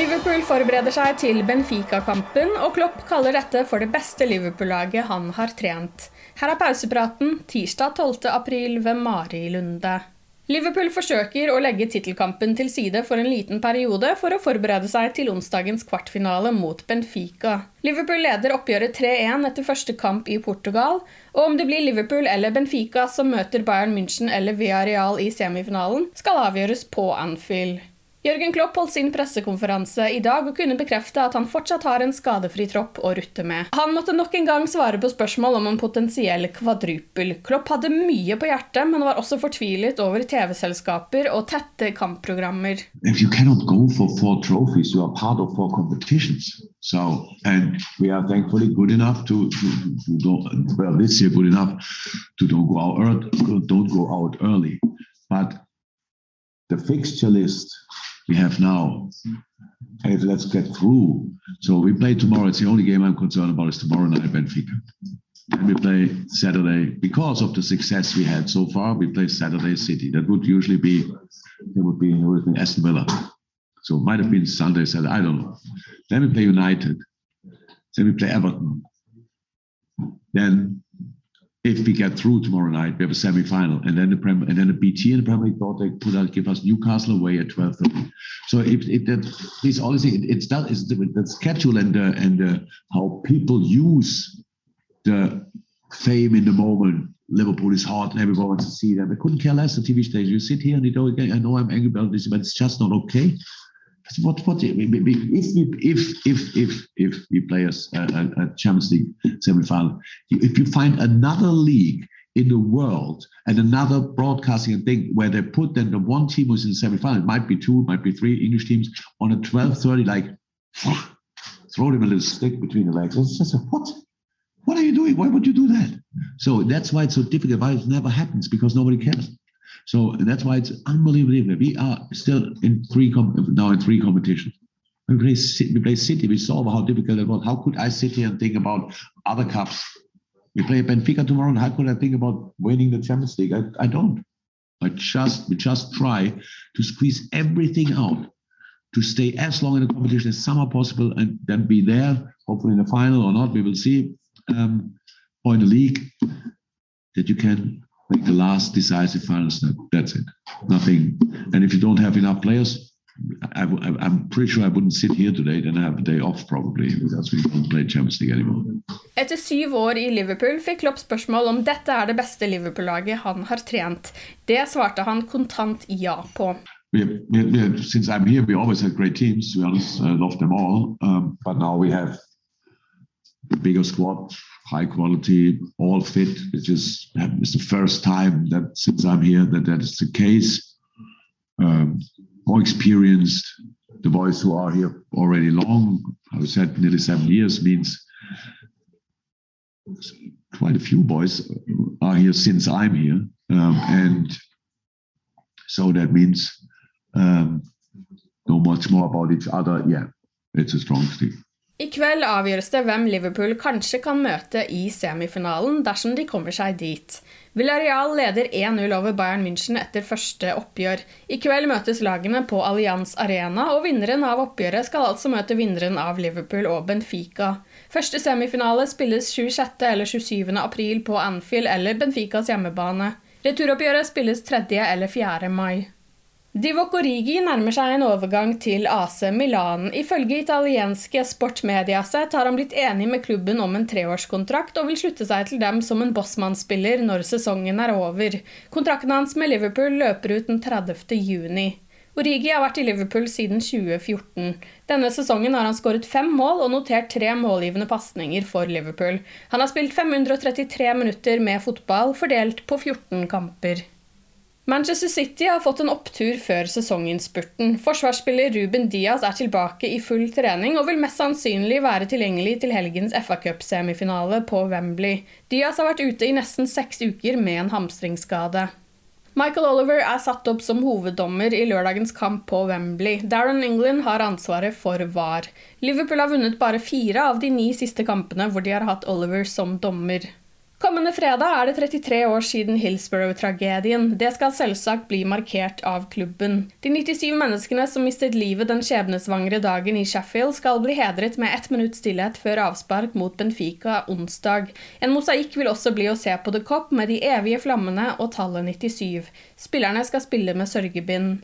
Liverpool forbereder seg til Benfica-kampen, og Klopp kaller dette for det beste Liverpool-laget han har trent. Her er pausepraten tirsdag 12. april ved Marilunde. Liverpool forsøker å legge tittelkampen til side for en liten periode for å forberede seg til onsdagens kvartfinale mot Benfica. Liverpool leder oppgjøret 3-1 etter første kamp i Portugal, og om det blir Liverpool eller Benfica som møter Bayern München eller Villarreal i semifinalen, skal avgjøres på Anfield. Jørgen Klopp holdt sin pressekonferanse i dag og kunne bekrefte at han fortsatt har en skadefri tropp å rutte med. Han måtte nok en gang svare på spørsmål om en potensiell kvadrupel. Klopp hadde mye på hjertet, men var også fortvilet over TV-selskaper og tette kampprogrammer. if you cannot go for four trophies, you are part of four competitions. So, and we are thankfully good enough to, to, to don't, well, this year good enough to don't go out, don't the fixture list we have now, hey, let's get through. So we play tomorrow. It's the only game I'm concerned about is tomorrow night Benfica. And we play Saturday because of the success we had so far. We play Saturday City. That would usually be it would be, would Aston Villa. So it might have been Sunday, Saturday. I don't know. Then we play United. Then we play Everton. Then, if we get through tomorrow night, we have a semi-final, and then the Prem, and then the BT and the Premier League thought they put out give us Newcastle away at twelve thirty. So if, if that these all things, it's done. It's the, the schedule and the, and the, how people use the fame in the moment. Liverpool is hot, and everyone wants to see them. I couldn't care less. The TV station. You sit here and you know, I know I'm angry about this, but it's just not okay. What what if if if if if we play a, a, a Champions League semi-final, if you find another league in the world and another broadcasting thing where they put then the one team was in the semi-final, it might be two, it might be three English teams on a 12:30, like throw them a little stick between the legs. It's just what? What are you doing? Why would you do that? So that's why it's so difficult. Why it never happens because nobody cares. So that's why it's unbelievable. We are still in three now in three competitions. We play, we play City. We saw how difficult it was. How could I sit here and think about other cups? We play Benfica tomorrow, and how could I think about winning the Champions League? I, I don't. I just we just try to squeeze everything out to stay as long in the competition as summer possible, and then be there. Hopefully in the final or not, we will see. Um, in the league, that you can make the last decisive final step. That's it. Nothing. And if you don't have enough players, I, am pretty sure I wouldn't sit here today. and have a day off probably because we don't play Champions League anymore. Etter syv år i Liverpool fikk Klopp spørsmål om dette er det beste Liverpool-laget han har trent. Det svarte han kontant ja på. We have, we have, since I'm here, we always had great teams. To be honest, I love them all. Um, but now we have bigger squad, high quality, all fit. Which is it's the first time that since I'm here that that is the case. Um, more experienced. The boys who are here already long, I said nearly seven years, means quite a few boys are here since I'm here, um, and so that means um, know much more about each other, yeah, it's a strong team. I kveld avgjøres det hvem Liverpool kanskje kan møte i semifinalen dersom de kommer seg dit. Villarreal leder 1-0 over Bayern München etter første oppgjør. I kveld møtes lagene på Allianz Arena, og vinneren av oppgjøret skal altså møte vinneren av Liverpool og Benfica. Første semifinale spilles 26. eller 27. april på Anfield eller Benficas hjemmebane. Returoppgjøret spilles 3. eller 4. mai. Divock Origi nærmer seg en overgang til AC Milan. Ifølge italienske Sportmediaset har han blitt enig med klubben om en treårskontrakt og vil slutte seg til dem som en bossmannsspiller når sesongen er over. Kontrakten hans med Liverpool løper ut den 30. juni. Origi har vært i Liverpool siden 2014. Denne sesongen har han skåret fem mål og notert tre målgivende pasninger for Liverpool. Han har spilt 533 minutter med fotball, fordelt på 14 kamper. Manchester City har fått en opptur før sesonginnspurten. Forsvarsspiller Ruben Diaz er tilbake i full trening og vil mest sannsynlig være tilgjengelig til helgens FA Cup-semifinale på Wembley. Diaz har vært ute i nesten seks uker med en hamstringsskade. Michael Oliver er satt opp som hoveddommer i lørdagens kamp på Wembley. Darren England har ansvaret for VAR. Liverpool har vunnet bare fire av de ni siste kampene hvor de har hatt Oliver som dommer. Kommende fredag er det 33 år siden Hillsborough-tragedien. Det skal selvsagt bli markert av klubben. De 97 menneskene som mistet livet den skjebnesvangre dagen i Sheffield, skal bli hedret med ett minutts stillhet før avspark mot Benfica onsdag. En mosaikk vil også bli å se på The Cop med de evige flammene og tallet 97. Spillerne skal spille med sørgebind.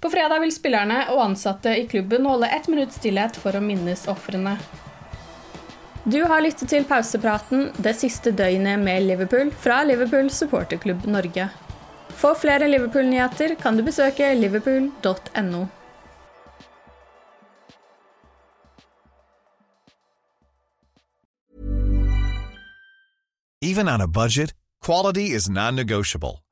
På fredag vil spillerne og ansatte i klubben holde ett minutts stillhet for å minnes ofrene. Du har lyttet til pausepraten det siste døgnet med Liverpool fra Liverpool supporterklubb Norge. For flere Liverpool-nyheter kan du besøke liverpool.no. Even on a budget, quality is non-negotiable.